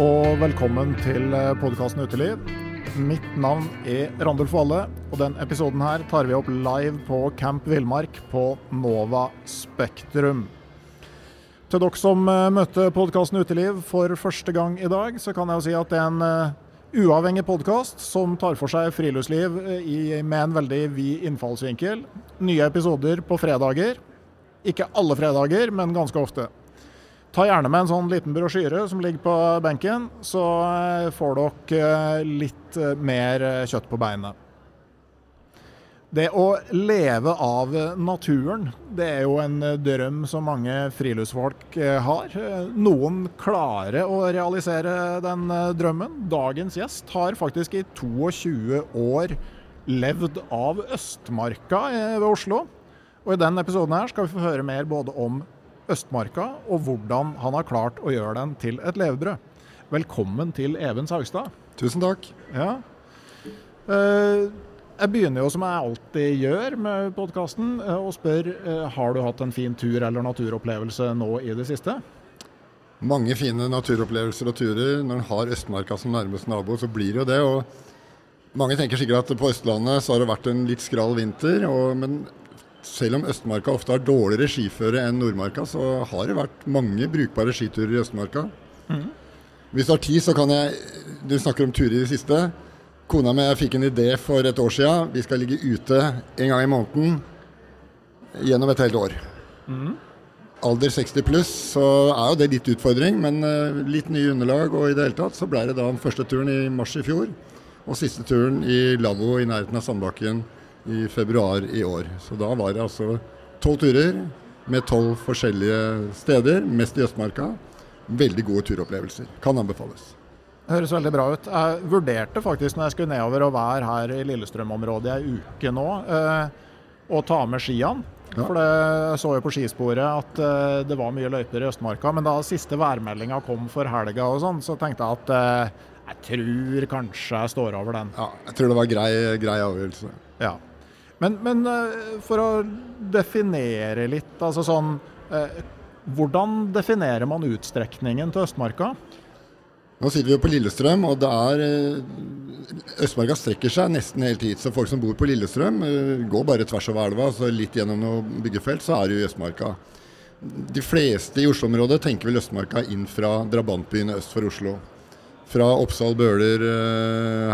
Og velkommen til podkasten Uteliv. Mitt navn er Randulf Valle, og den episoden her tar vi opp live på Camp Villmark på Nova Spektrum. Til dere som eh, møtte podkasten Uteliv for første gang i dag, så kan jeg jo si at det er en eh, uavhengig podkast som tar for seg friluftsliv eh, med en veldig vid innfallsvinkel. Nye episoder på fredager. Ikke alle fredager, men ganske ofte. Ta gjerne med en sånn liten brosjyre som ligger på benken, så eh, får dere eh, litt eh, mer kjøtt på beinet. Det å leve av naturen, det er jo en drøm som mange friluftsfolk har. Noen klarer å realisere den drømmen. Dagens gjest har faktisk i 22 år levd av Østmarka ved Oslo. Og i denne episoden her skal vi få høre mer både om Østmarka, og hvordan han har klart å gjøre den til et levebrød. Velkommen til Even Saugstad. Tusen takk. Ja. Eh, jeg begynner jo som jeg alltid gjør med podkasten, og spør eh, har du hatt en fin tur eller naturopplevelse nå i det siste? Mange fine naturopplevelser og turer. Når en har Østmarka som nærmeste nabo, så blir det jo det. og Mange tenker sikkert at på Østlandet så har det vært en litt skral vinter, og, men selv om Østmarka ofte har dårligere skiføre enn Nordmarka, så har det vært mange brukbare skiturer i Østmarka. Mm. Hvis du har tid, så kan jeg Du snakker om turer i det siste. Kona mi fikk en idé for et år siden. Vi skal ligge ute en gang i måneden gjennom et helt år. Mm. Alder 60 pluss, så er jo det litt utfordring, men uh, litt nye underlag. Og i det hele tatt så ble det da den første turen i mars i fjor. Og siste turen i lavvo i nærheten av Sandbakken i februar i år. Så da var det altså tolv turer med tolv forskjellige steder, mest i Østmarka. Veldig gode turopplevelser. Kan anbefales. Høres veldig bra ut. Jeg vurderte faktisk når jeg skulle nedover og være her i Lillestrøm-området i ei uke nå, eh, å ta med skiene. Ja. For det, Jeg så jo på skisporet at uh, det var mye løyper i Østmarka. Men da siste værmeldinga kom for helga og sånn, så tenkte jeg at uh, jeg tror kanskje jeg står over den. Ja, jeg tror det var grei, grei avgjørelse. Ja. Men, men eh, for å definere litt, altså sånn eh, Hvordan definerer man utstrekningen til Østmarka? Nå sitter vi jo på Lillestrøm, og det er eh, Østmarka strekker seg nesten helt hit. Så folk som bor på Lillestrøm, går bare tvers over elva, så litt gjennom noe byggefelt, så er det jo Østmarka. De fleste i Oslo-området tenker vel Østmarka inn fra drabantbyene øst for Oslo. Fra Oppsal, Bøler,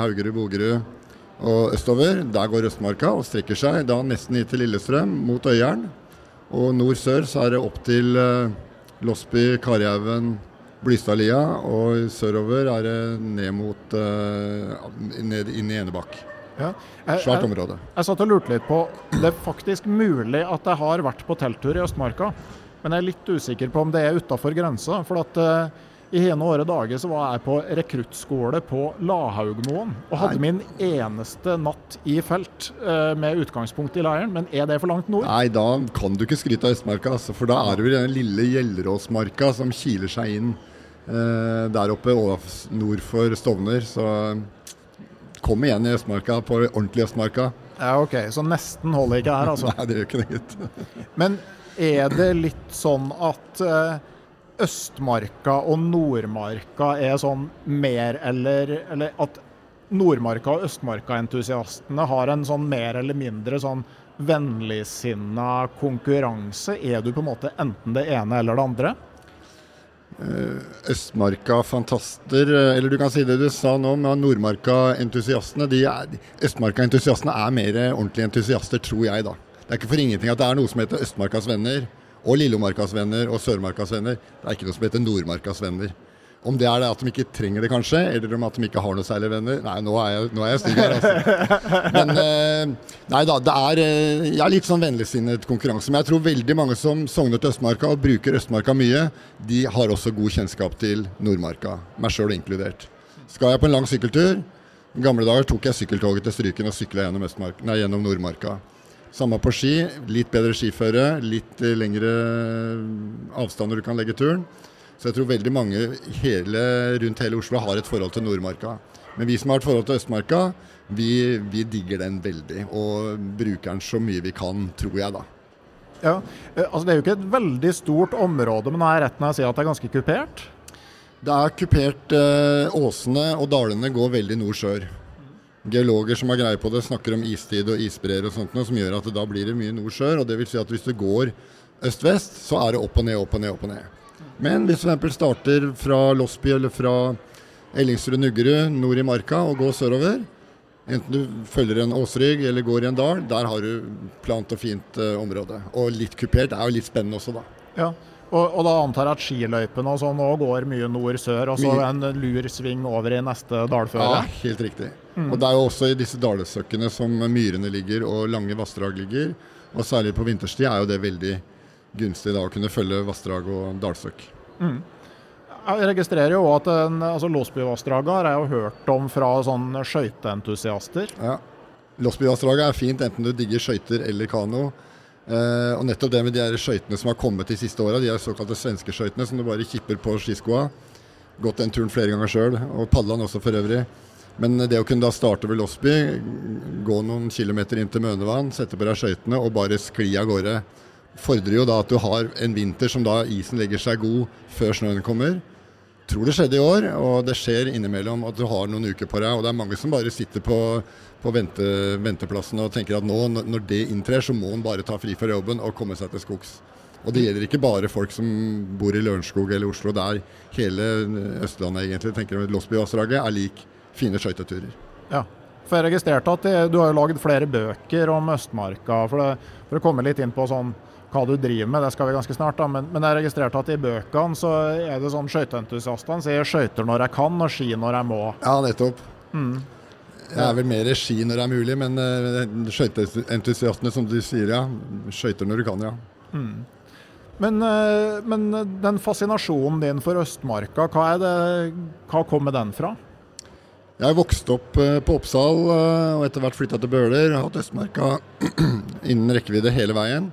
Haugerud, Bogerud og østover. Der går Østmarka og strekker seg da nesten hit til Lillestrøm, mot Øyeren. Og nord-sør så er det opp til uh, Losby, Karihaugen, Blystadlia. Og sørover er det ned mot uh, ned inn i Enebakk. Ja. Svært område. Jeg, jeg satt og lurte litt på Det er faktisk mulig at jeg har vært på telttur i Østmarka. Men jeg er litt usikker på om det er utafor grensa. For at uh, i hene åre dager så var jeg på rekruttskole på Lahaugmoen og hadde Nei. min eneste natt i felt uh, med utgangspunkt i leiren. Men er det for langt nord? Nei, da kan du ikke skryte av Østmarka. Altså, for da er det vel den lille Gjelleråsmarka som kiler seg inn uh, der oppe nord for Stovner. Så kom igjen i Østmarka, på ordentlig Østmarka. Ja, OK. Så nesten holder ikke her, altså. Nei, det gjør ikke det, gitt. Men er det litt sånn at eh, Østmarka og Nordmarka er sånn mer eller Eller at Nordmarka- og Østmarka-entusiastene har en sånn mer eller mindre sånn vennligsinna konkurranse? Er du på en måte enten det ene eller det andre? Østmarka-fantaster, eh, eller du kan si det du sa nå, med Nordmarka-entusiastene. Østmarka-entusiastene er mer ordentlige entusiaster, tror jeg, da. Det er ikke for ingenting at det er noe som heter Østmarkas venner, og Lillomarkas venner og Sørmarkas venner. Det er ikke noe som heter Nordmarkas venner. Om det er det at de ikke trenger det, kanskje, eller om at de ikke har noe særlig venner. Nei, nå er jeg, nå er jeg stygg her, altså. Men eh, nei da, det er eh, Jeg er litt sånn vennligsinnet konkurranse. Men jeg tror veldig mange som sogner til Østmarka og bruker Østmarka mye, de har også god kjennskap til Nordmarka. Meg sjøl inkludert. Skal jeg på en lang sykkeltur I gamle dager tok jeg sykkeltoget til Stryken og sykla gjennom, nei, gjennom Nordmarka. Samme på ski. Litt bedre skiføre, litt lengre avstander du kan legge turen. Så jeg tror veldig mange hele, rundt hele Oslo har et forhold til Nordmarka. Men vi som har et forhold til Østmarka, vi, vi digger den veldig. Og bruker den så mye vi kan, tror jeg, da. Ja, eh, altså Det er jo ikke et veldig stort område, men er rett når jeg sier at det er ganske kupert? Det er kupert. Eh, åsene og dalene går veldig nord-sør. Geologer som har greie på det, snakker om istid og isbreer og sånt, noe, som gjør at det da blir det mye nord-sør. og det vil si at Hvis du går øst-vest, så er det opp og ned, opp og ned, opp og ned. Men hvis du f.eks. starter fra Losby eller fra Ellingsrud-Nuggerud nord i marka og går sørover, enten du følger en åsrygg eller går i en dal, der har du plant og fint uh, område. Og litt kupert er jo litt spennende også, da. Ja, og, og da antar jeg at skiløypene og sånn òg går mye nord-sør, og så en lur sving over i neste dalføre? Ja, helt riktig. Mm. Og det er jo også i disse dalsøkkene som myrene ligger og lange vassdrag ligger. Og særlig på vinterstid er jo det veldig gunstig da å kunne følge vassdrag og dalsøkk. Mm. Jeg registrerer jo at altså Låsbyvassdraget har jeg jo hørt om fra sånn skøyteentusiaster. Ja. Låsbyvassdraget er fint enten du digger skøyter eller kano. Eh, og nettopp det med de skøytene som har kommet de siste åra, de er såkalte svenske skøytene som du bare kipper på skiskoa. Gått den turen flere ganger sjøl, og padla også for øvrig. Men det å kunne da starte ved Låsby, gå noen kilometer inn til Mønevann, sette på deg skøytene og bare skli av gårde fordrer jo da at du har en vinter som da isen legger seg god før snøen kommer. Tror det skjedde i år, og det skjer innimellom at du har noen uker på deg. Og det er mange som bare sitter på, på vente, venteplassen og tenker at nå, når det inntrer, så må en bare ta fri fra jobben og komme seg til skogs. Og det gjelder ikke bare folk som bor i Lørenskog eller Oslo. Det er hele Østlandet egentlig. Tenker Losbyvassdraget er lik fine skøyteturer. Ja, for jeg registrerte at det, du har jo lagd flere bøker om Østmarka. For, det, for å komme litt inn på sånn hva du driver med, det skal vi ganske snart. da, Men, men jeg registrerte at i bøkene så er det sånn skøyteentusiastene sier skøyter når jeg kan og ski når jeg må. Ja, nettopp. Mm. Jeg er vel mer ski når det er mulig, men uh, skøyteentusiastene, som du sier, ja. Skøyter når du kan, ja. Mm. Men, uh, men, den fascinasjonen din for Østmarka, hva, er det, hva kommer den fra? Jeg vokste opp uh, på Oppsal og etter hvert flytta til Bøler. Har hatt Østmarka innen rekkevidde hele veien.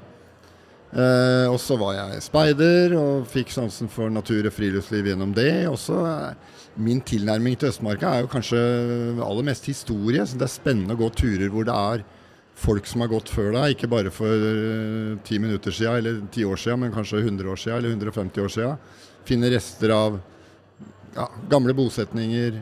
Eh, og så var jeg speider og fikk sansen for natur og friluftsliv gjennom det. Også eh, min tilnærming til Østmarka er jo kanskje aller mest historie. Så det er spennende å gå turer hvor det er folk som har gått før deg. Ikke bare for eh, ti minutter siden eller ti år siden, men kanskje 100 år siden eller 150 år siden. Finne rester av ja, gamle bosetninger,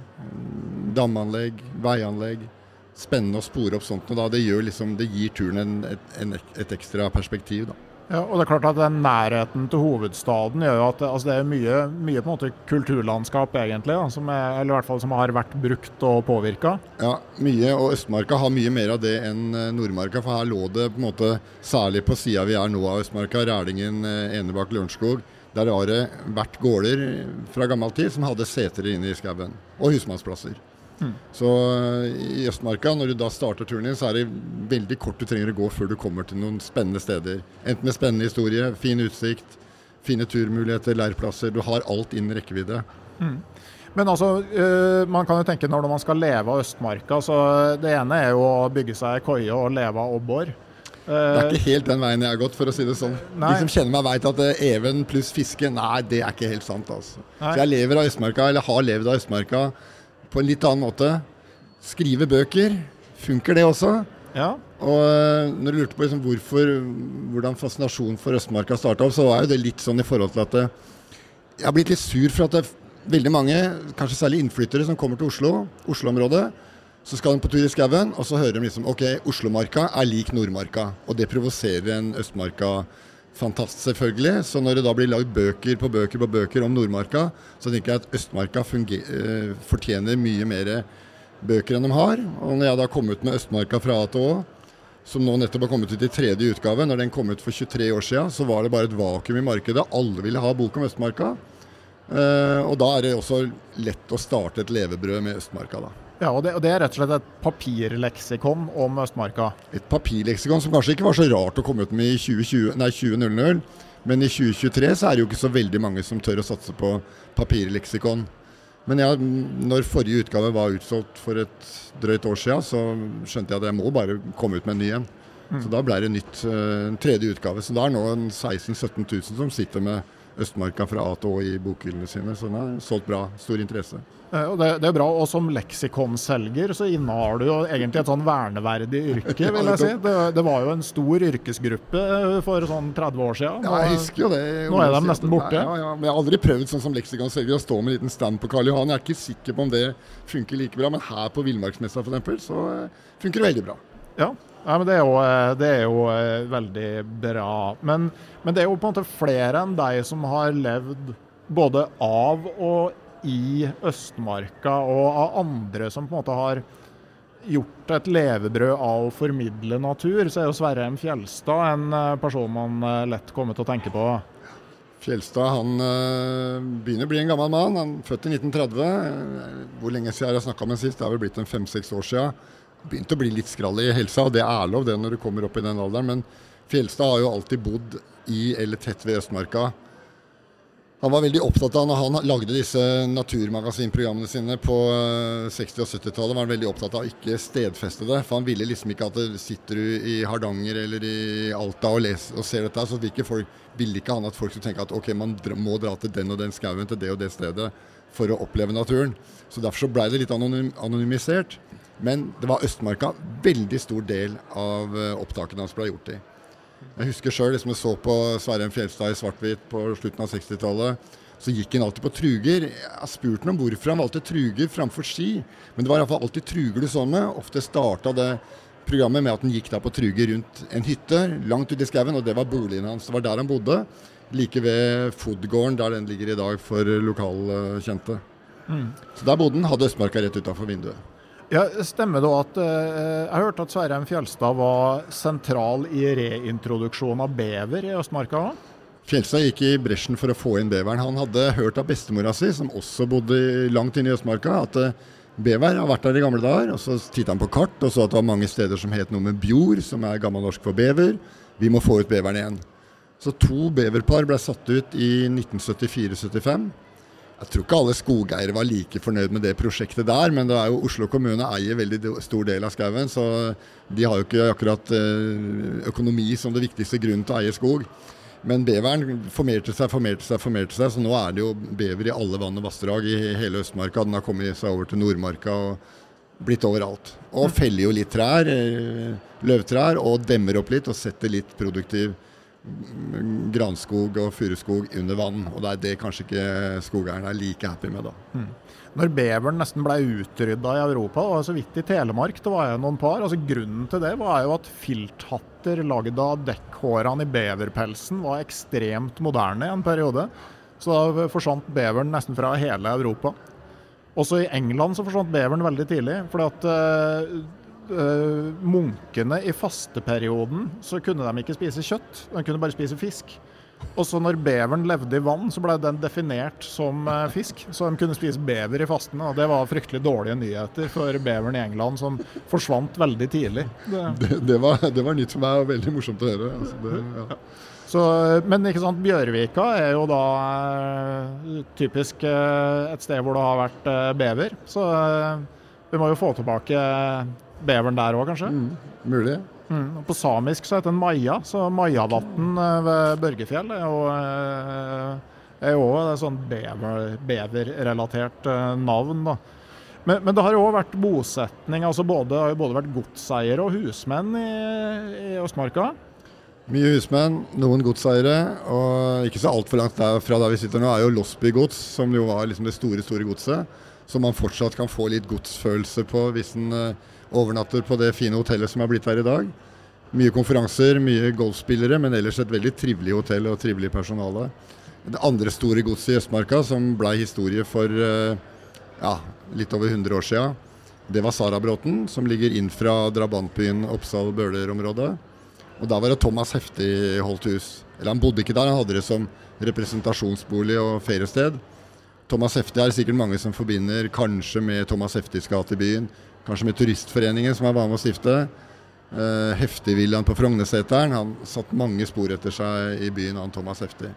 damanlegg, veianlegg. Spennende å spore opp sånt. og det, liksom, det gir turen en, et, et ekstra perspektiv. da. Ja, og det er klart at den Nærheten til hovedstaden gjør jo at altså det er mye, mye på en måte kulturlandskap egentlig, da, som, er, eller i hvert fall som har vært brukt og påvirka. Ja, mye. Og Østmarka har mye mer av det enn eh, Nordmarka. For her lå det på en måte, særlig på sida vi er nå av Østmarka, Rælingen, eh, Enebakk, Lørenskog. Der har det vært gårder fra gammel tid som hadde seter inne i skauen. Og husmannsplasser. Mm. Så eh, i Østmarka, når du da starter turen din, så er det veldig kort du trenger å gå før du kommer til noen spennende steder. Enten med spennende historie, fin utsikt, fine turmuligheter, leirplasser. Du har alt innen rekkevidde. Mm. Men altså, uh, man kan jo tenke når man skal leve av Østmarka, så det ene er jo å bygge seg koie og leve av abbor. Det er ikke helt den veien jeg har gått, for å si det sånn. Nei. De som kjenner meg, vet at even pluss fiske, nei, det er ikke helt sant. altså. Nei. Så jeg lever av Østmarka, eller har levd av Østmarka på en litt annen måte. Skrive bøker. Funker det også? Ja. Og eh, når du lurte på liksom hvorfor, hvordan fascinasjonen for Østmarka starta opp, så var jo det litt sånn i forhold til at det, jeg har blitt litt sur for at det er veldig mange, kanskje særlig innflyttere, som kommer til Oslo, Oslo-området. Så skal de på tur i skauen, og så hører de liksom ok, Oslomarka er lik Nordmarka. Og det provoserer en Østmarka-fantast, selvfølgelig. Så når det da blir lagd bøker på bøker på bøker om Nordmarka, så tenker jeg at Østmarka uh, fortjener mye mer bøker enn de har. Og når jeg da kom ut med Østmarka fra A til Å, som nå nettopp har kommet ut i tredje utgave, når den kom ut for 23 år siden, så var det bare et vakuum i markedet. Alle ville ha bok om Østmarka. Uh, og da er det også lett å starte et levebrød med Østmarka, da. Ja, og det, og det, er rett og slett et papirleksikon om Østmarka? Et papirleksikon som kanskje ikke var så rart å komme ut med i 2020, nei, 2000, men i 2023 så er det jo ikke så veldig mange som tør å satse på papirleksikon. Men ja, når forrige utgave var utsolgt for et drøyt år siden, så skjønte jeg at jeg må bare komme ut med en ny en. Mm. Så da ble det nytt, eh, en tredje utgave. Så da er nå 16 000-17 000 som sitter med Østmarka fra A til Å i bokhyllene sine. Så den er solgt bra. Stor interesse. Eh, det, det, er bra. Og som leksikonselger så innehar du jo egentlig et sånn verneverdig yrke, vil jeg si. Det, det, var jo en stor yrkesgruppe eh, for sånn 30 år siden. Ja, jeg husker jo det. Nå er de nesten borte. Ja, ja, men jeg har aldri prøvd sånn som leksikonselger å stå med en liten stand på Karl Johan. Jeg er ikke sikker på om det funker like bra, men her på Villmarksmessa f.eks. så eh, funker det veldig bra. Ja, ja, men det er, jo, det er jo veldig bra. Men, men, det er jo på en måte flere enn deg som har levd både av og i Østmarka, og av andre som på en måte har gjort et levebrød av å formidle natur. Så er jo Sverre M. Fjelstad en eh, person man lett kommer til å tenke på. Fjelstad han begynner å bli en gammel mann. Han er født i 1930. Hvor lenge siden jeg har snakka med sist? Det har vel blitt en fem-seks år siden begynt å bli litt skrall i helsa, og det er lov det når du kommer opp i den alderen. Men Fjelstad har jo alltid bodd i eller tett ved Østmarka. Han var veldig opptatt av, når han lagde disse naturmagasinprogrammene sine på 60- og 70-tallet, var han veldig opptatt av å ikke stedfeste det. For han ville liksom ikke at det sitter du i Hardanger eller i Alta og, leser, og ser dette, så ville folk, ville ikke han at folk skulle tenke at ok, man må dra til den og den skauen, til det og det stedet for å oppleve naturen. Så Derfor så blei det litt anonym, anonymisert. Men det var Østmarka veldig stor del av eh, opptakene hans ble gjort i. Jeg husker sjøl liksom jeg så på Sverre Fjelstad i svart-hvitt på slutten av 60-tallet. Så gikk han alltid på truger. Jeg har spurt ham om hvorfor han valgte truger framfor ski. Men det var iallfall alltid truger du så med. Ofte starta det programmet med at han gikk da på truger rundt en hytte langt ute i skauen, og det var boligen hans. Det var der han bodde. Like ved Fodgården, der den ligger i dag for lokalkjente. Mm. Så der bodde han, hadde Østmarka rett utafor vinduet. Ja, Stemmer det at eh, Jeg hørte at Sverre M. Fjellstad var sentral i reintroduksjonen av bever i Østmarka? Fjelstad gikk i bresjen for å få inn beveren. Han hadde hørt av bestemora si, som også bodde langt inne i Østmarka, at eh, bever har vært der i gamle dager. og Så titta han på kart og så at det var mange steder som het noe med bjord, som er gammelnorsk for bever. Vi må få ut beveren igjen. Så to beverpar ble satt ut i 1974-75. Jeg tror ikke alle skogeiere var like fornøyd med det prosjektet der, men det er jo Oslo kommune eier veldig stor del av skauen, så de har jo ikke akkurat eh, økonomi som det viktigste grunnen til å eie skog. Men beveren formerte seg, formerte seg, formerte seg, så nå er det jo bever i alle vann og vassdrag i hele Østmarka. Den har kommet seg over til Nordmarka og blitt overalt. Og feller jo litt trær, eh, løvtrær, og demmer opp litt og setter litt produktiv granskog og furuskog under vann. Og det er det kanskje ikke skogeierne er like happy med, da. Mm. Når beveren nesten ble utrydda i Europa, og så vidt i Telemark, det var jo noen par. altså Grunnen til det var jo at filthatter lagd av dekkhårene i beverpelsen var ekstremt moderne i en periode. Så da forsvant beveren nesten fra hele Europa. Også i England så forsvant beveren veldig tidlig. fordi at uh, munkene i fasteperioden så kunne de ikke spise kjøtt, de kunne bare spise fisk. Og så når beveren levde i vann, så ble den definert som uh, fisk. Så de kunne spise bever i fastene, og det var fryktelig dårlige nyheter for beveren i England, som forsvant veldig tidlig. Det, det, det, var, det var, nytt for meg og veldig morsomt å høre. Altså ja. Så, men ikke sant, Bjørvika er jo da uh, typisk et sted hvor det har vært bever. Så vi må jo få tilbake beveren der òg, kanskje? Mm, mulig. Mm. På samisk så heter den Maja, så Majavatn eh, ved Børgefjell er jo eh, er jo et sånn bever, beverrelatert eh, navn. da. Men, men det har jo òg vært bosetning. altså både, har jo både vært godseiere og husmenn i, i Østmarka? Mye husmenn, noen godseiere. Og ikke så altfor langt der, fra der vi sitter nå, er jo Losby gods, som jo var liksom det store, store godset. Som man fortsatt kan få litt godsfølelse på hvis en overnatter på det fine hotellet som er blitt her i dag. Mye konferanser, mye golfspillere, men ellers et veldig trivelig hotell og trivelig personale. Det andre store godset i Østmarka, som blei historie for uh, ja, litt over 100 år sia. Det var Sarabråten, som ligger inn fra drabantbyen Oppsal-Bøler-området. Og Da var det Thomas Heftig holdt hus. Eller Han bodde ikke der, han hadde det som representasjonsbolig og feriested. Thomas Heftig er sikkert mange som forbinder kanskje med Thomas Heftigs gate i byen. Kanskje med Turistforeningen, som er var med å stifte. Uh, Heftigvillaen på Frognerseteren. Han satt mange spor etter seg i byen, han Thomas Heftig.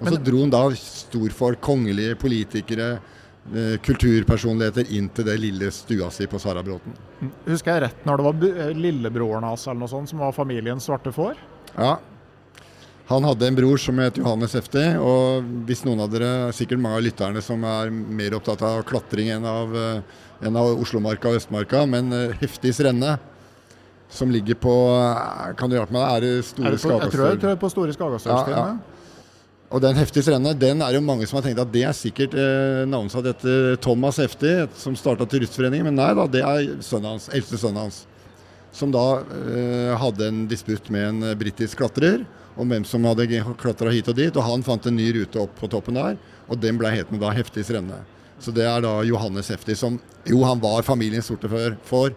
Og så dro han da storfolk, kongelige politikere, Eh, kulturpersonligheter inn til det lille stua si på Sarabråten. Husker jeg rett når det var eh, lillebroren hans eller noe sånt som var familiens svarte får? Ja. Han hadde en bror som het Johannes Hefti. Og hvis noen av dere, sikkert mange av lytterne som er mer opptatt av klatring enn av, eh, enn av Oslomarka og Østmarka, men heftig srenne. som ligger på Kan du hjelpe meg? Er det Store Skagastøl? Jeg tror det er på Store. Ja, ja. Og den heftige strendene, den er jo mange som har tenkt at det er sikkert eh, navnsatt etter Thomas Heftig, som starta Turistforeningen. Men nei da, det er sønnen hans, eldste sønnen hans. Som da eh, hadde en disputt med en britisk klatrer om hvem som hadde klatra hit og dit. Og han fant en ny rute opp på toppen der, og den ble hetende da Heftig renne. Så det er da Johannes Hefti, som jo han var familiens sorte for.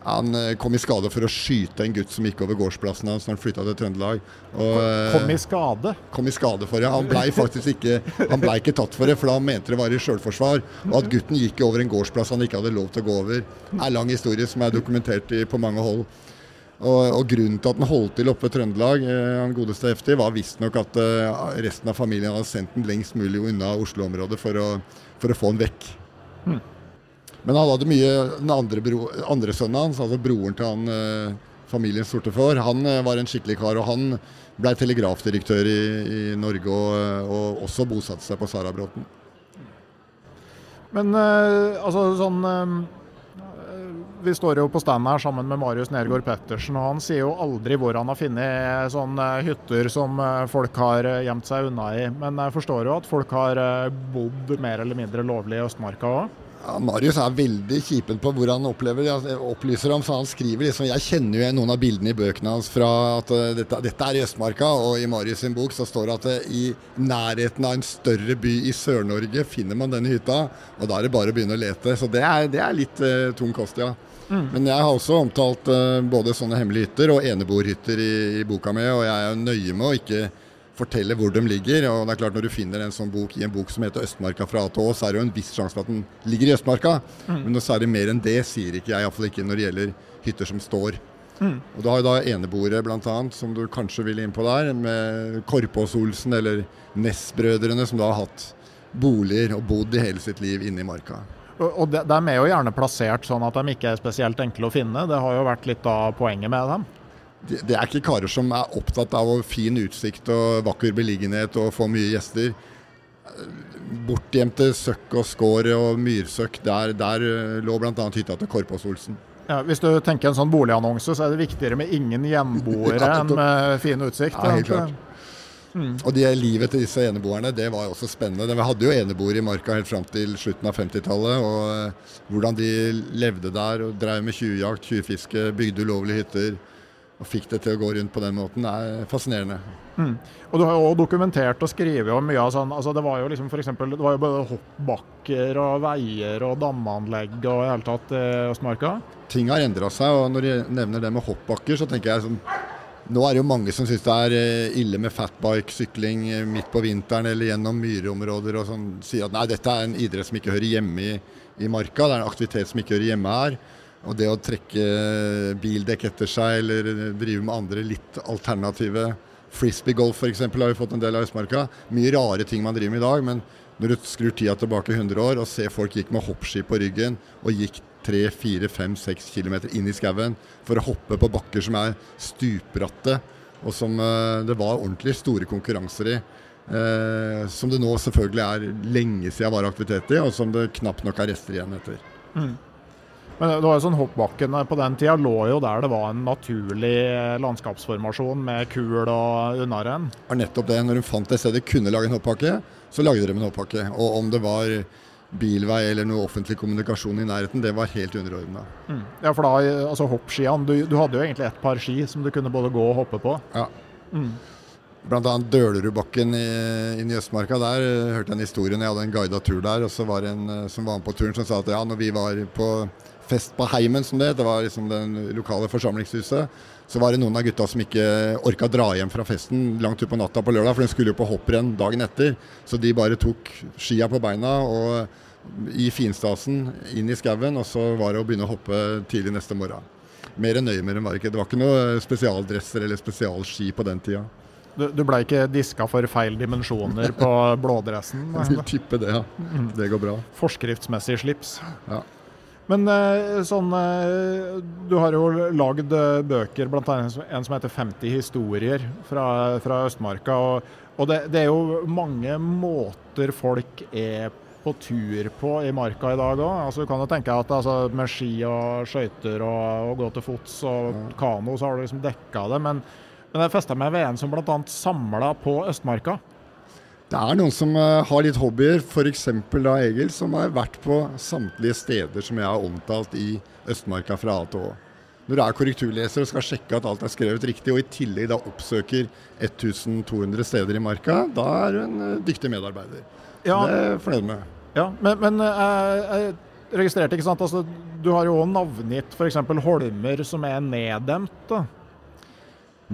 Han eh, kom i skade for å skyte en gutt som gikk over gårdsplassen hans når han flytta til Trøndelag. Og, kom i skade? Kom i skade for det. Han blei faktisk ikke, han ble ikke tatt for det, for han mente det var i sjølforsvar. Og at gutten gikk over en gårdsplass han ikke hadde lov til å gå over. Er lang historie som er dokumentert i, på mange hold. Og, og, Grunnen til at han holdt til oppe i Trøndelag, eh, han godeste Hefti, var visstnok at eh, resten av familien hadde sendt den lengst mulig unna Oslo-området for, for, å få han vekk. Mm. Men han hadde mye Den andre, bro, andre sønnen hans, altså broren til han eh, familien sorte for, han eh, var en skikkelig kar. Og han ble telegrafdirektør i, i Norge og, eh, og, også bosatte seg på Sarabråten. Men eh, altså sånn eh, vi står jo på stand her sammen med Marius Nergård Pettersen, og han sier jo aldri hvor han har funnet sånne hytter som folk har gjemt seg unna i. Men jeg forstår jo at folk har bodd mer eller mindre lovlig i Østmarka òg? Ja, Marius er veldig kjipen på hvor han opplever det. opplyser om, så Han skriver liksom Jeg kjenner jo noen av bildene i bøkene hans fra at dette, dette, er i Østmarka. Og i Marius sin bok så står det at i nærheten av en større by i Sør-Norge finner man denne hytta. Og da er det bare å begynne å lete. Så det er, det er litt uh, tung kost, ja. Mm. Men jeg har også omtalt både sånne hemmelige hytter og eneboerhytter i, i boka mi, og jeg er jo nøye med å ikke fortelle hvor de ligger. og det er klart Når du finner en sånn bok i en bok som heter 'Østmarka fra A til Å', så er det jo en viss sjanse for at den ligger i Østmarka. Mm. Men noe særlig mer enn det sier ikke jeg, iallfall ikke når det gjelder hytter som står. Mm. Og Du har jo da eneboere bl.a., som du kanskje vil inn på der, med Korpås-Olsen eller Ness-brødrene, som da har hatt boliger og bodd i hele sitt liv inne i marka. Og de, de er jo gjerne plassert sånn at de ikke er spesielt enkle å finne. Det har jo vært litt av poenget med dem det er ikke karer som er opptatt av fin utsikt og vakker beliggenhet og få mye gjester. Bortgjemte søkk og skår og myrsøkk, der, der lå bl.a. hytta til Korpås-Olsen. Ja, hvis du tenker en sånn boligannonse, så er det viktigere med ingen hjemboere ja, enn med fin utsikt. Ja, helt klart. Mm. Og de livet til disse eneboerne det var jo også spennende. Vi hadde jo eneboere i marka helt fram til slutten av 50-tallet. Og eh, hvordan de levde der og drev med tjuvjakt, tjuvfiske, bygde ulovlige hytter og fikk det til å gå rundt på den måten, er fascinerende. Mm. Og Du har jo dokumentert og skrevet om mye av sånn altså Det var jo liksom for eksempel, det var jo både hoppbakker og veier og damanlegg og i hele tatt i eh, Østmarka? Ting har endra seg, og når jeg nevner det med hoppbakker, så tenker jeg sånn nå er det jo mange som syns det er eh, ille med fatbike-sykling eh, midt på vinteren eller gjennom myrområder og sånn, sier at nei, dette er en idrett som ikke hører hjemme i, i marka, det er en aktivitet som ikke hører hjemme her. Og det å trekke bildekk etter seg eller drive med andre litt alternative Frisbee-golf f.eks. har vi fått en del av Østmarka. Mye rare ting man driver med i dag. Men når du skrur tida tilbake 100 år og ser folk gikk med hoppski på ryggen og gikk 3-4-5-6 km inn i skauen for å hoppe på bakker som er stupbratte, og som uh, det var ordentlig store konkurranser i. Eh, som det nå selvfølgelig er lenge siden var aktivitet i, og som det knapt nok er rester igjen etter. Mm. Men det var jo sånn Hoppbakkene på den tida lå jo der det var en naturlig eh, landskapsformasjon med kul og unnarenn. var nettopp det. Når hun fant et sted de kunne lage en hoppbakke, så lagde de en hoppbakke. Og om det var bilvei eller noe offentlig kommunikasjon i nærheten, det var helt underordna. Mm. Ja, for da, altså hoppskiene, du, du, hadde jo egentlig et par ski som du kunne både gå og hoppe på. Ja. Mm. Blant annet Dølerudbakken inne i Østmarka. Der hørte jeg en historie når jeg hadde en guida tur der. Og så var det en eh, som var med på turen som sa at ja, når vi var på fest på Heimen, som det det var liksom den lokale forsamlingshuset, så var det noen av gutta som ikke orka dra hjem fra festen langt utpå natta på lørdag, for de skulle jo på hopprenn dagen etter. Så de bare tok skia på beina og i finstasen inn i skauen, og så var det å begynne å hoppe tidlig neste morgen. Mer nøye med dem var det ikke. Det var ikke noe spesialdresser eller spesialski på den tida. Du, du ble ikke diska for feil dimensjoner på blådressen? Jeg vil tippe det, ja. Det går bra. Forskriftsmessig slips. Ja. Men eh, sånn eh, Du har jo lagd eh, bøker, bl.a. en som heter 50 historier fra, fra Østmarka. Og, og det, det, er jo mange måter folk er på tur på i marka i dag òg. Altså, du kan jo tenke at altså, med ski og skøyter og, og gå til fots og kano, så har du liksom dekka det. Men, men jeg festa meg ved en som bl.a. samla på Østmarka. Det er noen som uh, har litt hobbyer, f.eks. da Egil, som har vært på samtlige steder som jeg har omtalt i Østmarka fra A til Å. Når du er korrekturleser og skal sjekke at alt er skrevet riktig, og i tillegg da oppsøker 1200 steder i marka, da er du en uh, dyktig medarbeider. Ja. Det er jeg fornøyd med. Ja, Men, men uh, jeg registrerte, ikke sant. Altså, du har jo òg navngitt f.eks. holmer som er neddemt. da.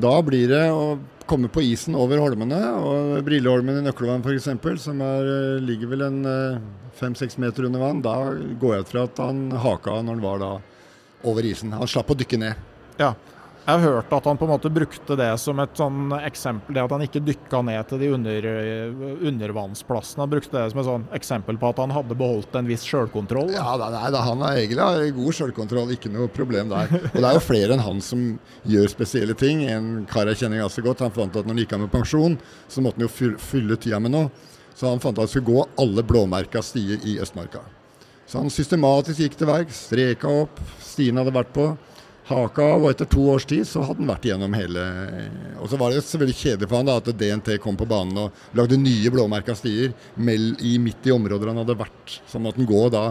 Da blir det å komme på isen over holmene. og Brilleholmen i Nøklevann f.eks., som er, eh, ligger vel en eh, fem-seks meter under vann, da går jeg ut fra at han haka når han var da over isen. Han slapp å dykke ned. Ja, jeg har hørt at han på en måte brukte det som et sånn eksempel, det at han ikke dykka ned til de under, undervannsplassene. Han brukte det som et sånn eksempel på at han hadde beholdt en viss sjølkontroll. Ja, nei, da, han har egentlig god sjølkontroll, ikke noe problem der. Og det er jo flere enn han som gjør spesielle ting. En kar jeg kjenner ganske godt, han fant at når han gikk av med pensjon, så måtte han jo fylle tida med noe. Så han fant at han skulle gå alle blåmerka stier i Østmarka. Så han systematisk gikk til verks, streka opp stien hadde vært på haka av, og etter to års tid så hadde han vært igjennom hele Og så var det selvfølgelig kjedelig for han da at DNT kom på banen og lagde nye blåmerka stier i, midt i områder han hadde vært. Så måtte han gå da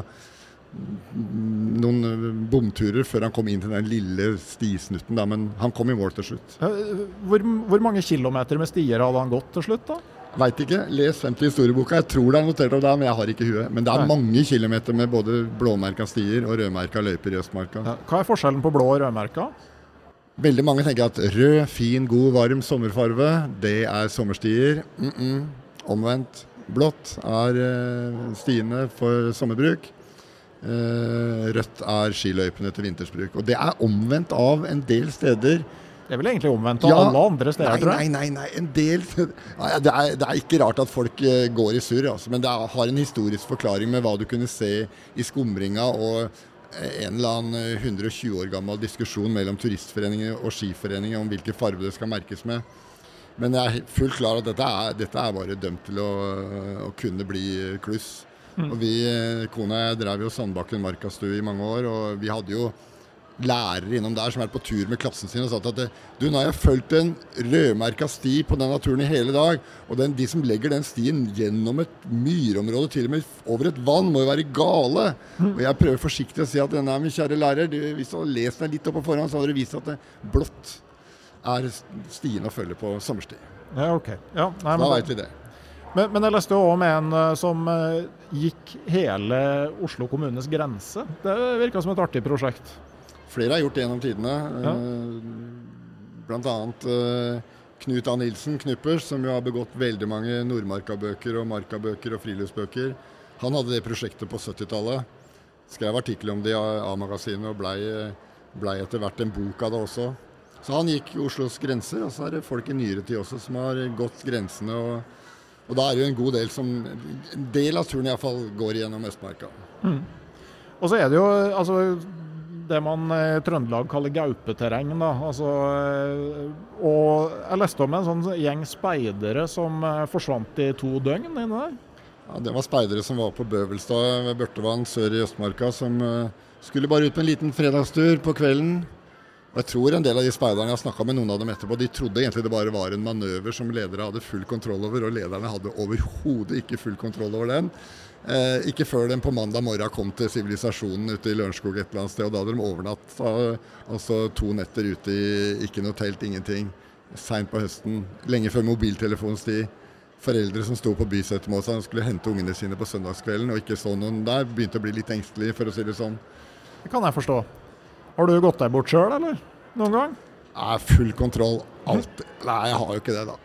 noen bomturer før han kom inn til den lille stisnutten. Da, men han kom i mål til slutt. Hvor, hvor mange kilometer med stier hadde han gått til slutt, da? Veit ikke. Les 50 historieboka. Jeg tror det er notert om det, men jeg har ikke huet. Men det er Nei. mange kilometer med både blåmerka stier og rødmerka løyper i Østmarka. Ja. Hva er forskjellen på blå og rødmerka? Veldig mange tenker at rød, fin, god, varm sommerfarve, det er sommerstier. Mm -mm. Omvendt. Blått er uh, stiene for sommerbruk. Uh, rødt er skiløypene til vintersbruk. Og det er omvendt av en del steder det er vel egentlig omvendt av ja, alle andre steder, nei, tror jeg. Nei, nei, nei. En del det er, det er ikke rart at folk uh, går i surr, altså, men det er, har en historisk forklaring med hva du kunne se i skumringa og eh, en eller annen 120 eh, år gammel diskusjon mellom turistforeninger og skiforeninger om hvilken farge det skal merkes med. Men jeg er fullt klar at dette er, dette er bare dømt til å, å kunne bli kluss. Mm. Og vi, Kona og jeg drev jo Sandbakken markastue i mange år, og vi hadde jo lærere innom der som har vært på tur med klassen sin og sagt at du, nå har jeg fulgt en rødmerka sti på denne naturen i hele dag. Og den, de som legger den stien gjennom et myrområde, til og med over et vann, må jo være gale. Og jeg prøver forsiktig å si at nei, min kjære lærer, du, hvis du hadde lest den litt opp på forhånd, så hadde du vist at det blått er stien å følge på sommerstid. Ja, ok. Ja, nei, da veit vi det. Men, men, jeg leste jo om en eh, som uh, gikk hele Oslo kommunes grense. Det virka som et artig prosjekt. Flere har gjort det gjennom tidene. Ja. Bl.a. Uh, Knut A. Nilsen, Knuppers, som jo har begått veldig mange Nordmarka-bøker og Marka-bøker og friluftsbøker. Han hadde det prosjektet på 70-tallet. Skrev artikkel om det i A-magasinet og blei ble etter hvert en bok av det også. Så han gikk Oslos grenser, og så er det folk i nyere tid også som har gått grensene. Og, og da er det jo en god del som En del av turen iallfall går gjennom Østmarka. Mm. Og så er det jo altså det man i eh, Trøndelag kaller gaupeterreng. Da. Altså, eh, og jeg leste om en sånn gjeng speidere som eh, forsvant i to døgn inni der. Ja, det var speidere som var på Bøvelstad ved Børtevann sør i Østmarka, som skulle bare ut på en liten fredagstur på kvelden. Og jeg tror en del av de speiderne jeg snakka med noen av dem etterpå, de trodde egentlig det bare var en manøver som ledere hadde full kontroll over, og lederne hadde overhodet ikke full kontroll over den. Eh, ikke før den på mandag morgen kom til sivilisasjonen ute i Lørenskog et eller annet sted. og Da hadde de overnatta altså to netter ute i ikke noe telt, ingenting. Seint på høsten, lenge før mobiltelefonens tid foreldre som sto på Bysetermåsa og skulle hente ungene sine på søndagskvelden og ikke så noen der, begynte å bli litt engstelig, for å si det sånn. Det kan jeg forstå. Har du gått deg bort sjøl, eller? Noen gang? Jeg har full kontroll. Alt. Nei, jeg har jo ikke det, da.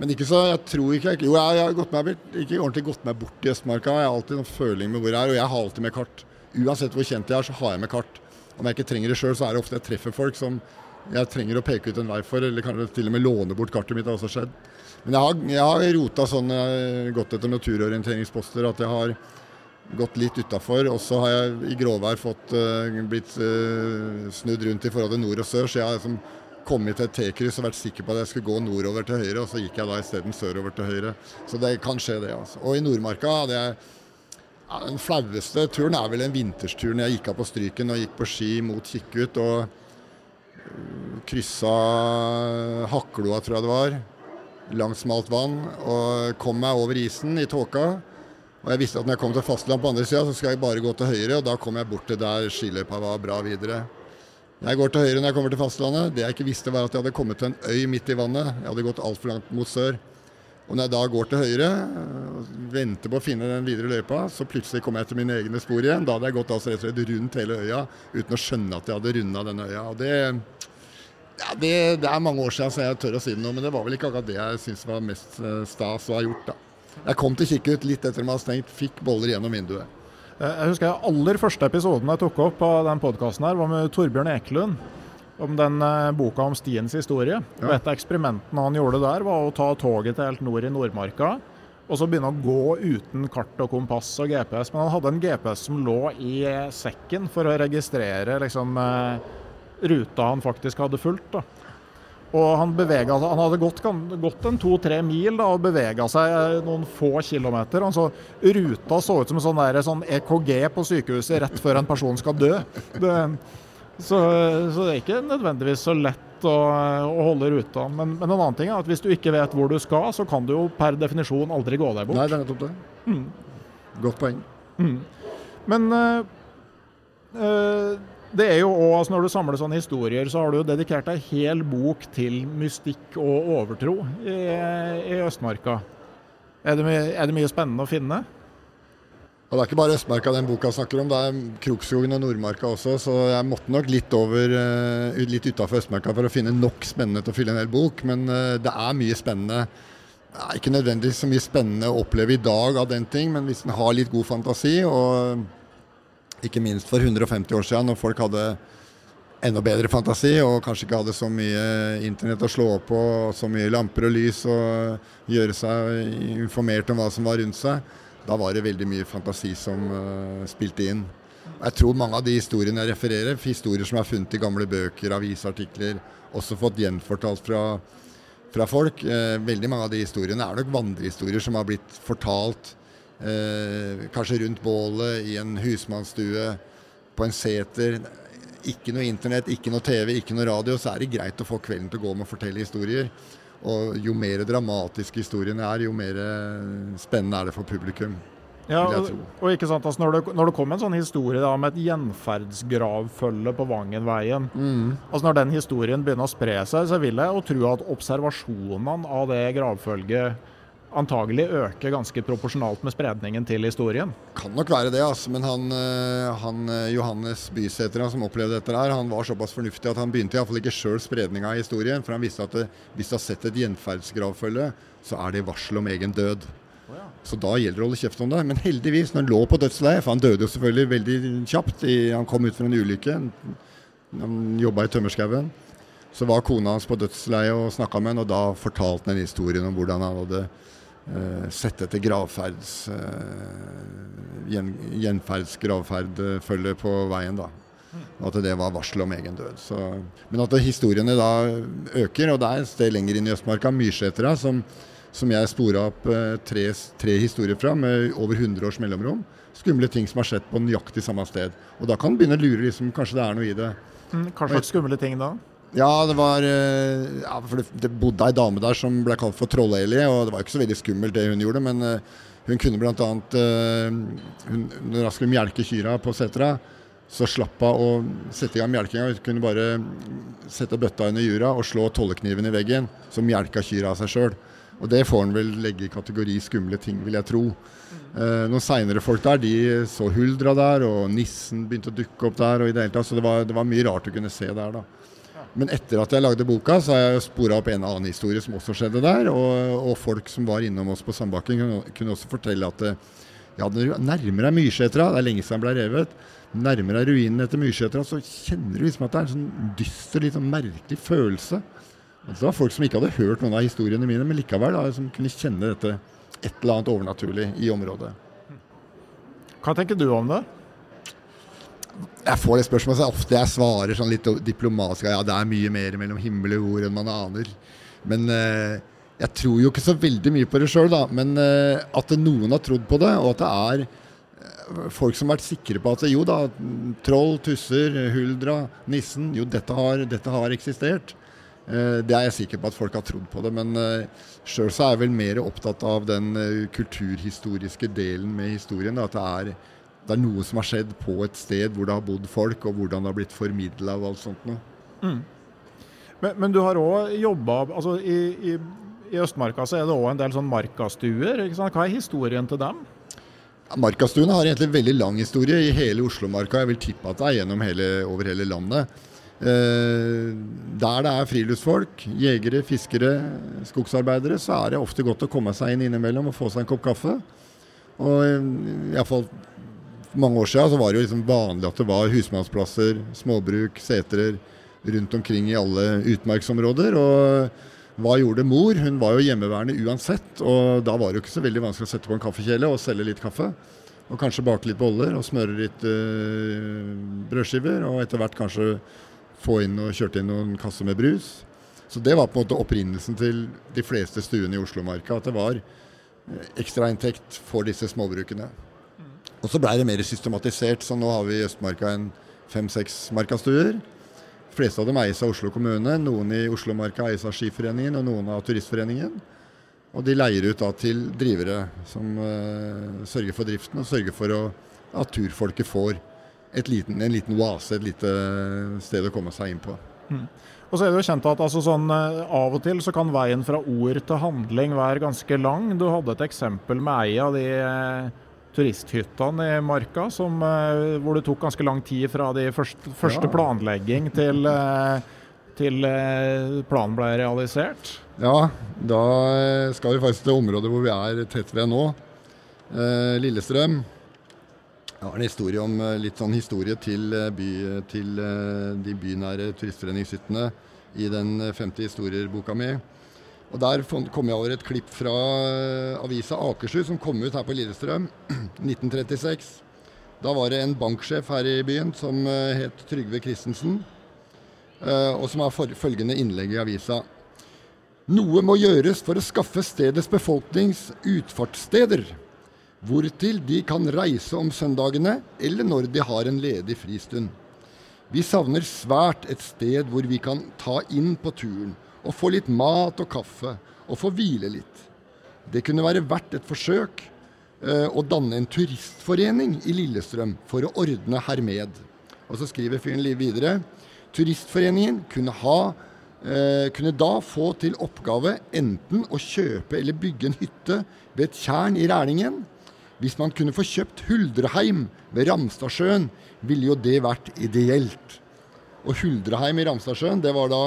Men ikke så, jeg tror ikke jeg, Jo, jeg, jeg har gått meg, ikke ordentlig gått meg bort i Østmarka. Jeg har alltid noen føling med hvor jeg er, og jeg har alltid med kart. Uansett hvor kjent jeg er, så har jeg med kart. Om jeg ikke trenger det sjøl, så er det ofte jeg treffer folk som jeg trenger å peke ut en vei for, eller kanskje til og med låne bort kartet mitt. Det har også skjedd. Men jeg har, jeg har rota sånn, gått etter naturorienteringsposter at jeg har gått litt utafor. Og så har jeg i gråvær fått uh, blitt uh, snudd rundt i forhold til nord og sør. Så jeg har liksom kommet til et T-kryss og vært sikker på at jeg skulle gå nordover til høyre, og så gikk jeg da isteden sørover til høyre. Så det kan skje, det. altså. Og i Nordmarka hadde jeg ja, Den flaueste turen er vel en vinterstur når jeg gikk av på Stryken og gikk på ski mot Kikkut. og uh, kryssa Hakloa, tror jeg det var langt smalt vann og kom meg over isen i tåka. Og jeg visste at når jeg kom til fastland på andre sida, så skal jeg bare gå til høyre, og da kom jeg bort til der skiløypa var bra videre. Jeg går til høyre når jeg kommer til fastlandet. Det jeg ikke visste, var at jeg hadde kommet til en øy midt i vannet. Jeg hadde gått altfor langt mot sør. Og når jeg da går til høyre, og venter på å finne den videre løypa, så plutselig kommer jeg til mine egne spor igjen. Da hadde jeg gått altså rett og slett rundt hele øya uten å skjønne at jeg hadde runda denne øya. Og det ja, det, det, er mange år siden, så jeg tør å si det nå, men det var vel ikke akkurat det jeg syns var mest eh, stas å ha gjort. da. Jeg kom til kikkert litt etter at de hadde stengt, fikk boller gjennom vinduet. Eh, jeg husker jeg aller første episoden jeg tok opp av den podkasten var med Torbjørn Ekelund. Om den uh, boka om stiens historie. Ja. Og Et av eksperimentene han gjorde der, var å ta toget til helt nord i Nordmarka. Og så begynne å gå uten kart og kompass og GPS. Men han hadde en GPS som lå i sekken for å registrere liksom ruta han faktisk hadde fulgt. da. Og han, beveget, han hadde gått, gått en to-tre mil da, og bevega seg noen få kilometer. Altså, ruta så ut som en sånn, der, sånn EKG på sykehuset rett før en person skal dø. Det, så, så, det er ikke nødvendigvis så lett å, å holde ruta. Men, men, en annen ting er at hvis du ikke vet hvor du skal, så kan du jo per definisjon aldri gå deg bort. Nei, det er nettopp det. Mm. Godt poeng. Mm. Men øh, øh, det er jo også, altså Når du samler sånne historier, så har du jo dedikert ei hel bok til mystikk og overtro i, i Østmarka. Er det, mye, er det, mye, spennende å finne? Og Det er ikke bare Østmarka den boka snakker om, det er Krokskogen og Nordmarka også. Så jeg måtte nok litt over, eh, litt utafor Østmarka for å finne nok spennende til å fylle en hel bok. Men eh, det er mye spennende. Det er ikke nødvendigvis så mye spennende å oppleve i dag av den ting, men hvis en har litt god fantasi og ikke minst for 150 år siden, når folk hadde enda bedre fantasi og kanskje ikke hadde så mye internett å slå på, og så mye lamper og lys og gjøre seg informert om hva som var rundt seg. Da var det veldig mye fantasi som uh, spilte inn. Jeg tror mange av de historiene jeg refererer, historier som er funnet i gamle bøker, avisartikler, også fått gjenfortalt fra, fra folk. Eh, veldig mange av de historiene er nok vandrehistorier som har blitt fortalt Eh, kanskje rundt bålet i en husmannsstue, på en seter. Ikke noe internett, ikke noe TV, ikke noe radio. Så er det greit å få kvelden til å gå med å fortelle historier. Og jo mer dramatiske historiene er, jo mer eh, spennende er det for publikum. Ja, og, og, ikke sant, altså når, det, når det kom en sånn historie da, med et gjenferdsgravfølge på Vangenveien mm. altså Når den historien begynner å spre seg, så vil jeg jo tro at observasjonene av det gravfølget antagelig øke ganske proporsjonalt med spredningen til historien. Kan nok være det, altså. men han, eh, han eh, Johannes Bysæter som opplevde dette, her, han var såpass fornuftig at han begynte iallfall ikke sjøl spredninga av historien. For han visste at det, hvis du har sett et gjenferdsgravfølge, så er det varsel om egen død. Oh, ja. Så da gjelder det å holde kjeft om det. Men heldigvis, når han lå på dødsleiet, for han døde jo selvfølgelig veldig kjapt, i, han kom ut fra en ulykke, han jobba i tømmerskauen. Så var kona hans på dødsleiet og snakka med han, og da fortalte han historien om hvordan han hadde sett etter gravferds uh, gjen, gjenferdsgravferdfølge på veien. da. At det var varsel om egen død. Så, men at historiene da øker, og det er et sted lenger inn i Østmarka, Myrsetra, som, som jeg spora opp eh, tre, tre, historier fra med over 100 års mellomrom. Skumle ting som har skjedd på nøyaktig samme sted. Og da kan du begynne å lure liksom, kanskje det er noe i det. Mm, hva slags skumle ting da? Ja, det var eh, ja, for det, bodde ei dame der som ble kalt for Troll-Eli, og det var ikke så veldig skummelt det hun gjorde, men uh, hun kunne bl.a. Uh, hun, når hun skulle melke kyrne på setra, så slapp hun å sette i gang melkinga. Hun kunne bare sette bøtta under jura og slå tollekniven i veggen, så melka kyrne av seg sjøl. Og det får han vel legge i kategori skumle ting, vil jeg tro. Eh, noen seinere folk der, de så huldra der, og nissen begynte å dukke opp der. og i det hele tatt, Så det var, det var mye rart å kunne se der, da. Men etter at jeg lagde boka, så har jeg spora opp en annen historie som også skjedde der. Og, og folk som var innom oss på Sandbakken, kunne, også fortelle at eh, ja, nærmer deg Myrsetra, det er lenge siden den ble revet, nærmer deg ruinen etter Myrsetra, så kjenner du liksom at det er en sånn dyster, litt sånn merkelig følelse. Altså, det var folk som ikke hadde hørt noen av historiene mine, men likevel da, som kunne kjenne dette et eller annet overnaturlig i området. Hva tenker du om det? Jeg får det spørsmålet så ofte jeg svarer sånn litt diplomatisk ja, det er mye mer mellom himmel og jord enn man aner. Men eh, jeg tror jo ikke så veldig mye på det sjøl, da. Men eh, at noen har trodd på det, og at det er eh, folk som har vært sikre på at jo da, troll, tusser, huldra, nissen Jo, dette har, dette har eksistert. Eh, det er jeg sikker på at folk har trodd på det, men uh, sjøl så er jeg vel mer opptatt av den uh, kulturhistoriske delen med historien. Da, at det er, det er, noe som har skjedd på et sted hvor det har bodd folk, og hvordan det har blitt formidla og alt sånt noe. Mm. Men, men, du har òg jobba altså, i, i, i, Østmarka så er det òg en del sånn markastuer. Hva er historien til dem? Ja, Markastuene har egentlig veldig lang historie i hele Oslomarka. Jeg vil tippe at det er gjennom hele, over hele landet. Eh, der det er friluftsfolk, jegere, fiskere, skogsarbeidere, så er det ofte godt å komme seg inn innimellom og få seg en kopp kaffe. Og eh, iallfall mange år siden så var det jo liksom vanlig at det var husmannsplasser, småbruk, setrer rundt omkring i alle utmarksområder. Og hva gjorde mor? Hun var jo hjemmeværende uansett. Og da var det jo ikke så veldig vanskelig å sette på en kaffekjele og selge litt kaffe. Og kanskje bake litt boller og smøre litt øh, brødskiver. Og etter hvert kanskje få inn og kjørte inn noen kasser med brus. Så det var på en måte opprinnelsen til de fleste stuene i Oslomarka. At det var eh, ekstrainntekt for disse småbrukene. Og så blei det mer systematisert, så nå har vi i Østmarka en fem-seks markastuer. De fleste av dem eies av Oslo kommune. Noen i Oslomarka eies av Skiforeningen, og noen av Turistforeningen. Og de leier ut da til drivere som uh, sørger for driften, og sørger for å, at turfolket får liten, en liten oase, et lite sted å komme seg inn på. Mm. Og så er det jo kjent at altså, sånn, eh, Av og til så kan veien fra ord til handling være ganske lang. Du hadde et eksempel med ei av de eh, turisthyttene i Marka som, eh, hvor det tok ganske lang tid fra de første, første ja. planlegging til, eh, til eh, planen ble realisert. Ja, da skal vi faktisk til området hvor vi er tett ved nå. Lillestrøm. Jeg har en historie om litt sånn historie til, by, til de bynære turistforeningshyttene i den 50 historier-boka mi. Og Der kom jeg over et klipp fra avisa Akershus som kom ut her på Lillestrøm 1936. Da var det en banksjef her i byen som het Trygve Christensen, og som har følgende innlegg i avisa. Noe må gjøres for å skaffe stedets befolknings utfartssteder hvortil de kan reise om søndagene eller når de har en ledig fristund. Vi savner svært et sted hvor vi kan ta inn på turen og få litt mat og kaffe og få hvile litt. Det kunne være verdt et forsøk eh, å danne en turistforening i Lillestrøm for å ordne hermed. Og så skriver fyren videre Turistforeningen kunne, ha, eh, kunne da få til oppgave enten å kjøpe eller bygge en hytte ved et tjern i Rælingen, hvis man kunne få kjøpt Huldreheim ved Ramstadsjøen, ville jo det vært ideelt. Og Huldreheim i Ramstadsjøen, det var da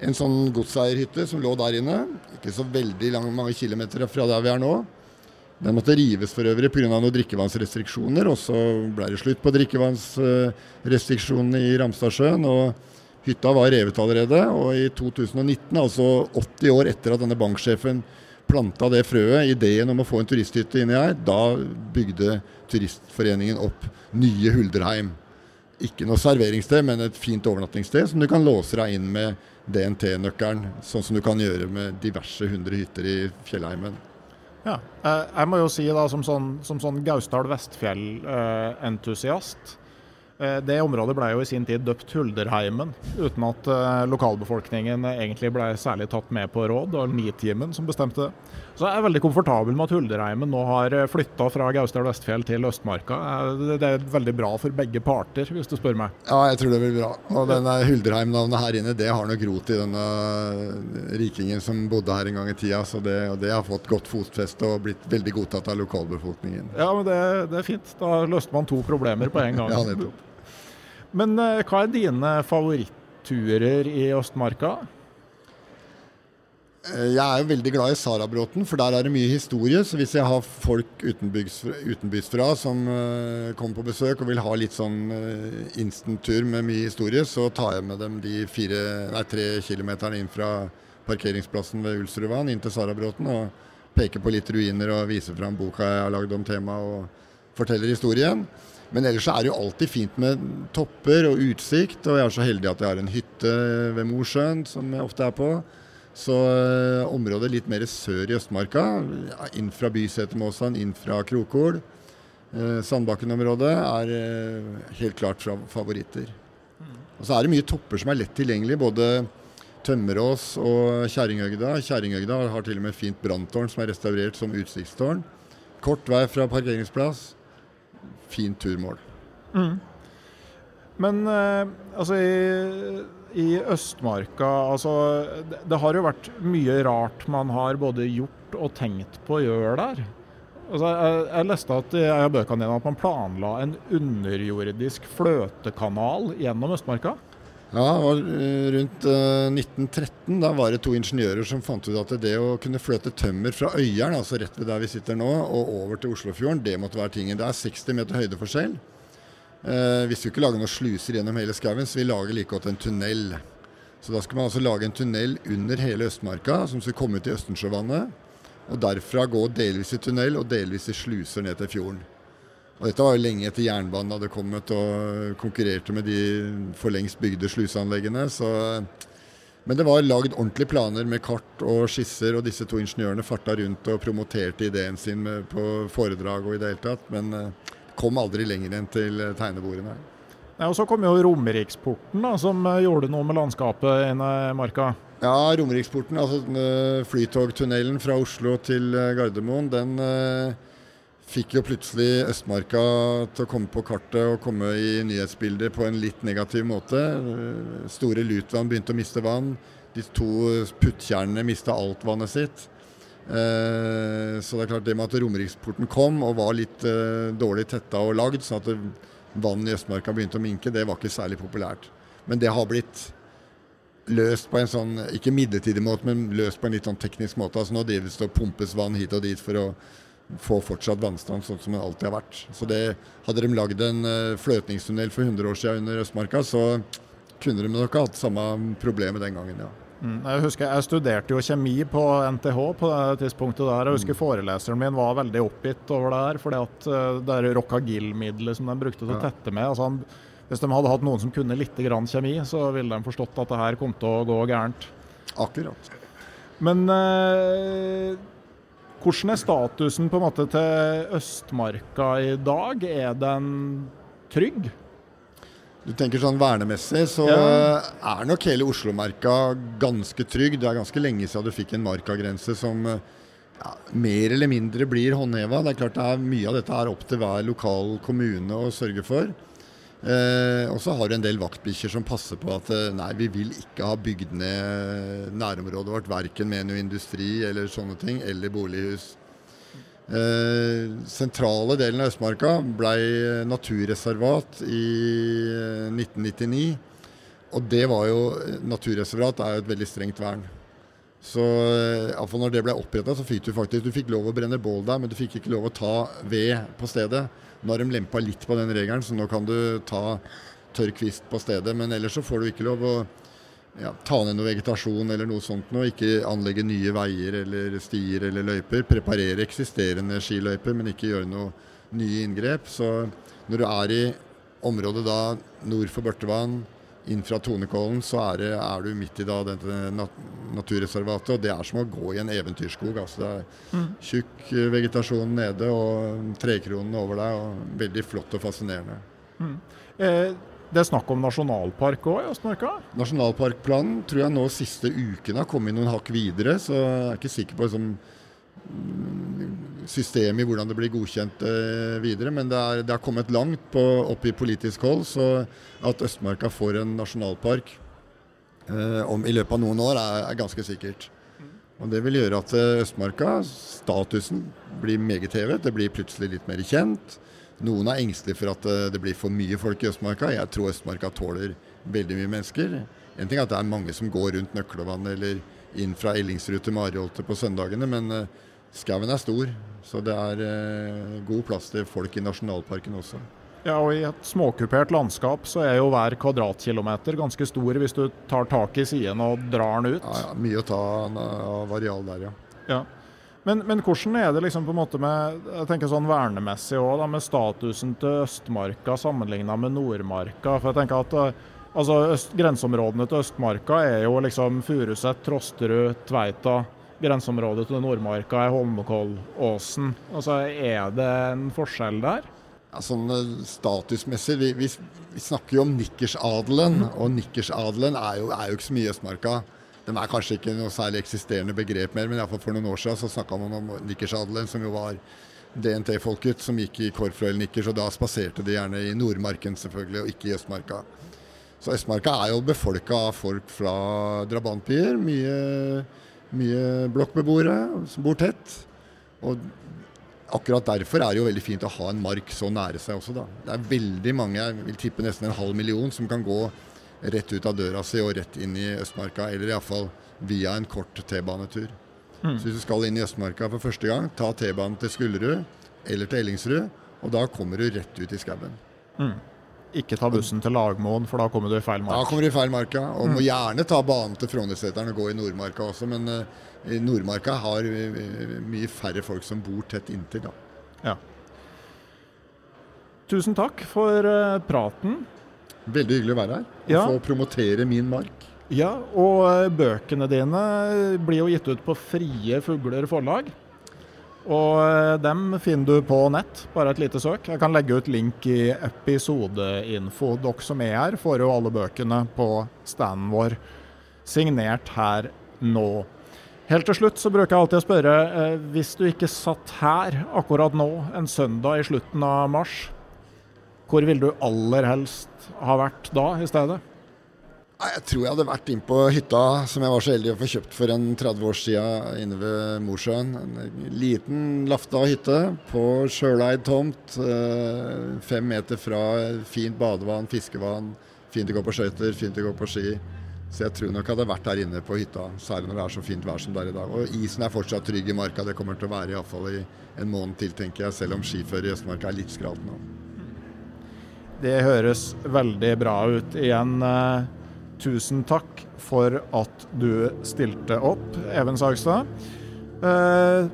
en sånn godseierhytte som lå der inne. Ikke så veldig lang, mange kilometer fra der vi er nå. Den måtte rives for øvrig pga. noen drikkevannsrestriksjoner, og så ble det slutt på drikkevannsrestriksjonene i Ramstadsjøen. og Hytta var revet allerede, og i 2019, altså 80 år etter at denne banksjefen planta det frøet, ideen om å få en turisthytte inni her, da bygde Turistforeningen opp nye Huldreheim. Ikke noe serveringssted, men et fint overnattingssted som du kan låse deg inn med DNT-nøkkelen, sånn som du kan gjøre med diverse hundre hytter i fjellheimen. Ja. Eh, jeg må jo si da, som sånn, som sånn Gausdal Vestfjell-entusiast eh, det området ble jo i sin tid døpt Hulderheimen, uten at uh, lokalbefolkningen egentlig ble særlig tatt med på råd. og Nitimen som bestemte det. Så jeg er veldig komfortabel med at Hulderheimen nå har flytta fra Gausdal Vestfjell til Østmarka. Det er veldig bra for begge parter, hvis du spør meg. Ja, jeg tror det blir bra. Og denne Hulderheim-navnet her inne, det har nok rot i denne rikingen som bodde her en gang i tida. Så det, og det har fått godt fotfeste og blitt veldig godtatt av lokalbefolkningen. Ja, men det, det er fint. Da løste man to problemer på en gang. ja, nettopp. Men hva er dine favoritturer i Østmarka? Eh, jeg er jo veldig glad i Sarabråten, for der er det mye historie. Så hvis jeg har folk utenbys fra som uh, kommer på besøk og vil ha litt sånn uh, instant-tur med mye historie, så tar jeg med dem de fire, nei, tre kilometerne inn fra parkeringsplassen ved Ulsrudvann inn til Sarabråten og peker på litt ruiner og viser fram boka jeg har lagd om temaet og forteller historien. Men ellers er det jo alltid fint med topper og utsikt, og jeg er så heldig at jeg har en hytte ved Mosjøen som jeg ofte er på. Så eh, området litt mer sør i Østmarka, inn fra Bysetermåsan, inn fra Krokol, eh, Sandbakken-området, er eh, helt klart fra favoritter. Og så er det mye topper som er lett tilgjengelig, både Tømmerås og Kjerringøgda. Kjerringøgda har til og med fint branntårn som er restaurert som utsiktstårn. Kort vei fra parkeringsplass. Fint turmål. Mm. Men altså i i Østmarka altså, det, har jo vært mye rart man har både gjort og tenkt på å gjøre der. Altså, jeg, jeg leste at i en at man planla en underjordisk fløtekanal gjennom Østmarka. Ja, det var rundt uh, eh, 1913 da var det to ingeniører som fant ut at det å kunne fløte tømmer fra Øyeren, altså rett ved der vi sitter nå, og over til Oslofjorden, det måtte være tingen. Det er 60 meter høydeforskjell. Eh, hvis vi ikke lager noen sluser gjennom hele skauen, så vi lager like godt en tunnel. Så da skal man altså lage en tunnel under hele Østmarka, som skal komme ut i Østensjøvannet. Og derfra gå delvis i tunnel og delvis i sluser ned til fjorden. Og dette var jo lenge etter jernbanen hadde kommet og konkurrerte med de for lengst bygde sluseanleggene. Så men det var lagd ordentlige planer med kart og skisser, og disse to ingeniørene farta rundt og promoterte ideen sin på foredrag og i det hele tatt. Men eh, kom aldri lenger enn til tegnebordet, tegnebordene. Ja, og Så kom jo Romeriksporten, da, som eh, gjorde noe med landskapet inne i marka. Ja, Romeriksporten, altså eh, flytogtunnelen fra Oslo til Gardermoen, den fikk jo plutselig Østmarka til å komme på kartet og komme i nyhetsbildet på en litt negativ måte. Store Lutvann begynte å miste vann. De to puttkjernene mista alt vannet sitt. Eh, så det er klart det med at Romeriksporten kom og var litt eh, dårlig tetta og lagd, sånn at vann i Østmarka begynte å minke, det var ikke særlig populært. Men det har blitt løst på en sånn, ikke midlertidig måte, men løst på en litt sånn teknisk måte. Altså Nå drives det og pumpes vann hit og dit for å få fortsatt vannstand sånn som det alltid har vært. Så det, Hadde de lagd en fløtningstunnel for 100 år siden under Østmarka, så kunne de nok hatt samme problemet den gangen, ja. Mm, jeg husker jeg studerte jo kjemi på NTH på det tidspunktet der. Jeg husker mm. foreleseren min var veldig oppgitt over det her. fordi at eh, det er Rockagill-middelet som de brukte til å tette med altså, Hvis de hadde hatt noen som kunne litt grann kjemi, så ville de forstått at det her kom til å gå gærent. Akkurat. Men eh, hvordan er statusen på en måte til Østmarka i dag? Er den trygg? Du tenker sånn vernemessig, så ja. er nok hele Oslo-marka ganske trygg. Det er ganske lenge siden du fikk en markagrense som ja, mer eller mindre blir håndheva. Det er klart det er mye av dette er opp til hver lokal kommune å sørge for. Eh, og så har du en del vaktbikkjer som passer på at eh, nei, vi vil ikke ha bygd ned nærområdet vårt, verken med noe industri eller sånne ting, eller bolighus. Eh, sentrale delen av Østmarka ble naturreservat i 1999. Eh, og det var jo Naturreservat er jo et veldig strengt vern. Så eh, iallfall når det ble oppretta, så fikk du faktisk du fikk lov å brenne bål der, men du fikk ikke lov å ta ved på stedet. Nå har de lempa litt på den regelen, så nå kan du ta tørr kvist på stedet. Men ellers så får du ikke lov å ja, ta ned noe vegetasjon eller noe sånt noe. Ikke anlegge nye veier eller stier eller løyper. Preparere eksisterende skiløyper, men ikke gjøre noe nye inngrep. Så når du er i området da nord for Børtevann, inn fra Tonekollen, så er, det, er, du midt i da dette nat naturreservatet. Og det er som å gå i en eventyrskog. Altså det er mm. tjukk vegetasjon nede og trekronene over deg. og Veldig flott og fascinerende. Mm. Eh, det er snakk om nasjonalpark òg i Østmarka? Nasjonalparkplanen tror jeg nå siste ukene har kommet noen hakk videre. Så jeg er ikke sikker på liksom, systemet i hvordan det blir godkjent eh, videre. Men det, er, det har kommet langt på, opp i politisk hold. Så at Østmarka får en nasjonalpark eh, om, i løpet av noen år, er, er, ganske sikkert. Og Det vil gjøre at eh, Østmarka, statusen, blir meget hevet. Det blir plutselig litt mer kjent. Noen er engstelige for at eh, det blir for mye folk i Østmarka. Jeg tror Østmarka tåler veldig mye mennesker. En ting er at det er mange som går rundt Nøklevann eller inn fra Ellingsrud til Mariholte på søndagene, men eh, skauen er stor. Så det er eh, god plass til folk i nasjonalparken også. Ja, og I et småkupert landskap så er jo hver kvadratkilometer ganske stor hvis du tar tak i siden og drar den ut. Ja, ja Mye å ta av areal der, ja. ja. Men, men, hvordan er det liksom på en måte med jeg tenker sånn vernemessig også, da, med statusen til Østmarka sammenligna med Nordmarka? For jeg tenker at eh, altså, øst, Grenseområdene til Østmarka er jo liksom Furuset, Trosterud, Tveita. Grenseområdet til Nordmarka er Holmenkollåsen. Altså, er det en forskjell der? Ja, sånn eh, statusmessig, vi, vi, vi, snakker jo om nikkersadelen, og nikkersadelen er er jo ikke så mye i Østmarka. Den er kanskje ikke noe særlig eksisterende begrep mer, men for noen år siden så snakka man om nikkersadelen, som jo var DNT-folket som gikk i korpfløyel-nikkers, og da spaserte de gjerne i Nordmarken selvfølgelig, og ikke i Østmarka. Så Østmarka er jo befolka av folk fra drabantbyer. Mye, mye blokkbeboere som bor tett. Og akkurat derfor er det jo veldig fint å ha en mark så nære seg også, da. Det er veldig mange, jeg vil tippe nesten en halv million, som kan gå rett ut av døra si og rett inn i Østmarka, eller iallfall via en kort T-banetur. Mm. Så hvis du skal inn i Østmarka for første gang, ta T-banen til Skullerud eller til Ellingsrud, og da kommer du rett ut i skauen. Mm. Ikke ta bussen til Lagmoen, for da kommer du i feil mark. Da kommer du i feil marka. Og mm. må gjerne ta banen til Frognerseteren og gå i Nordmarka også, men uh, Nordmarka har uh, mye færre folk som bor tett inntil, da. Ja. Tusen takk for uh, praten. Veldig hyggelig å være her og ja. få promotere min mark. Ja, og eh, bøkene dine blir jo gitt ut på Frie Fugler forlag. Og eh, dem finner du på nett, bare et lite søk. Jeg kan legge ut link i episodeinfo. Dere som er her, får jo alle bøkene på standen vår signert her nå. Helt til slutt så bruker jeg alltid å spørre, eh, hvis du ikke satt her akkurat nå, en søndag i slutten av mars, hvor vil du aller helst ha vært da i stedet? Jeg tror jeg hadde vært inn på hytta som jeg var så heldig å få kjøpt for en 30 år siden inne ved Mosjøen. En liten lafta hytte på sjøleid tomt. Eh, fem meter fra fint badevann, fiskevann. Fint å gå på skøyter, fint å gå på ski. Så jeg tror nok jeg hadde vært der inne på hytta, særlig når det er så fint vær som det er i dag. Og isen er fortsatt trygg i marka. Det kommer til å være iallfall i en måned til, tenker jeg. Selv om skiføret i Østmarka er litt skralt nå. Det høres veldig bra ut. Igjen, eh, tusen takk for at du stilte opp, Even Sagstad. Eh,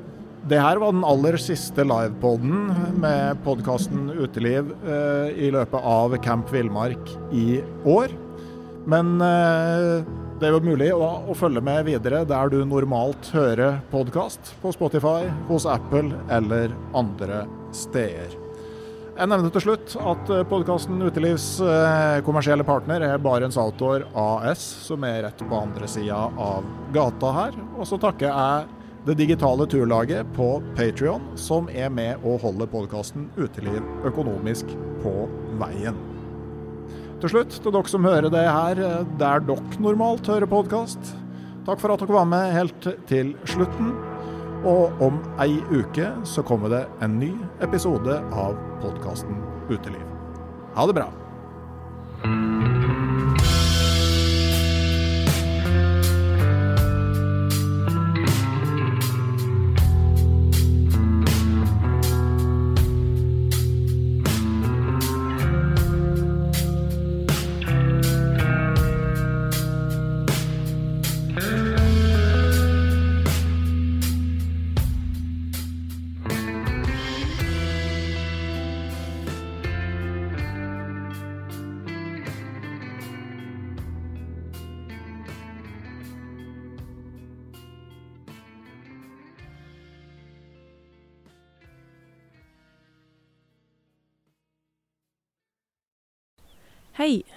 det her var den aller siste livepoden med podkasten Uteliv eh, i løpet av Camp Villmark i år. Men det er jo mulig å, følge med videre der du normalt hører podkast, på Spotify, hos Apple eller andre steder. Jeg nevnte til slutt at eh, podkasten Utelivs eh, kommersielle partner er Barents Outdoor AS, som er rett på andre sida av gata her. Og så takker jeg det digitale turlaget på Patrion, som er med å holde podkasten Uteliv økonomisk på veien. Til slutt, til dere som hører det her eh, der dere normalt hører podkast, takk for at dere var med helt til slutten. Og om ei uke så kommer det en ny episode av podkasten Uteliv. Ha det bra.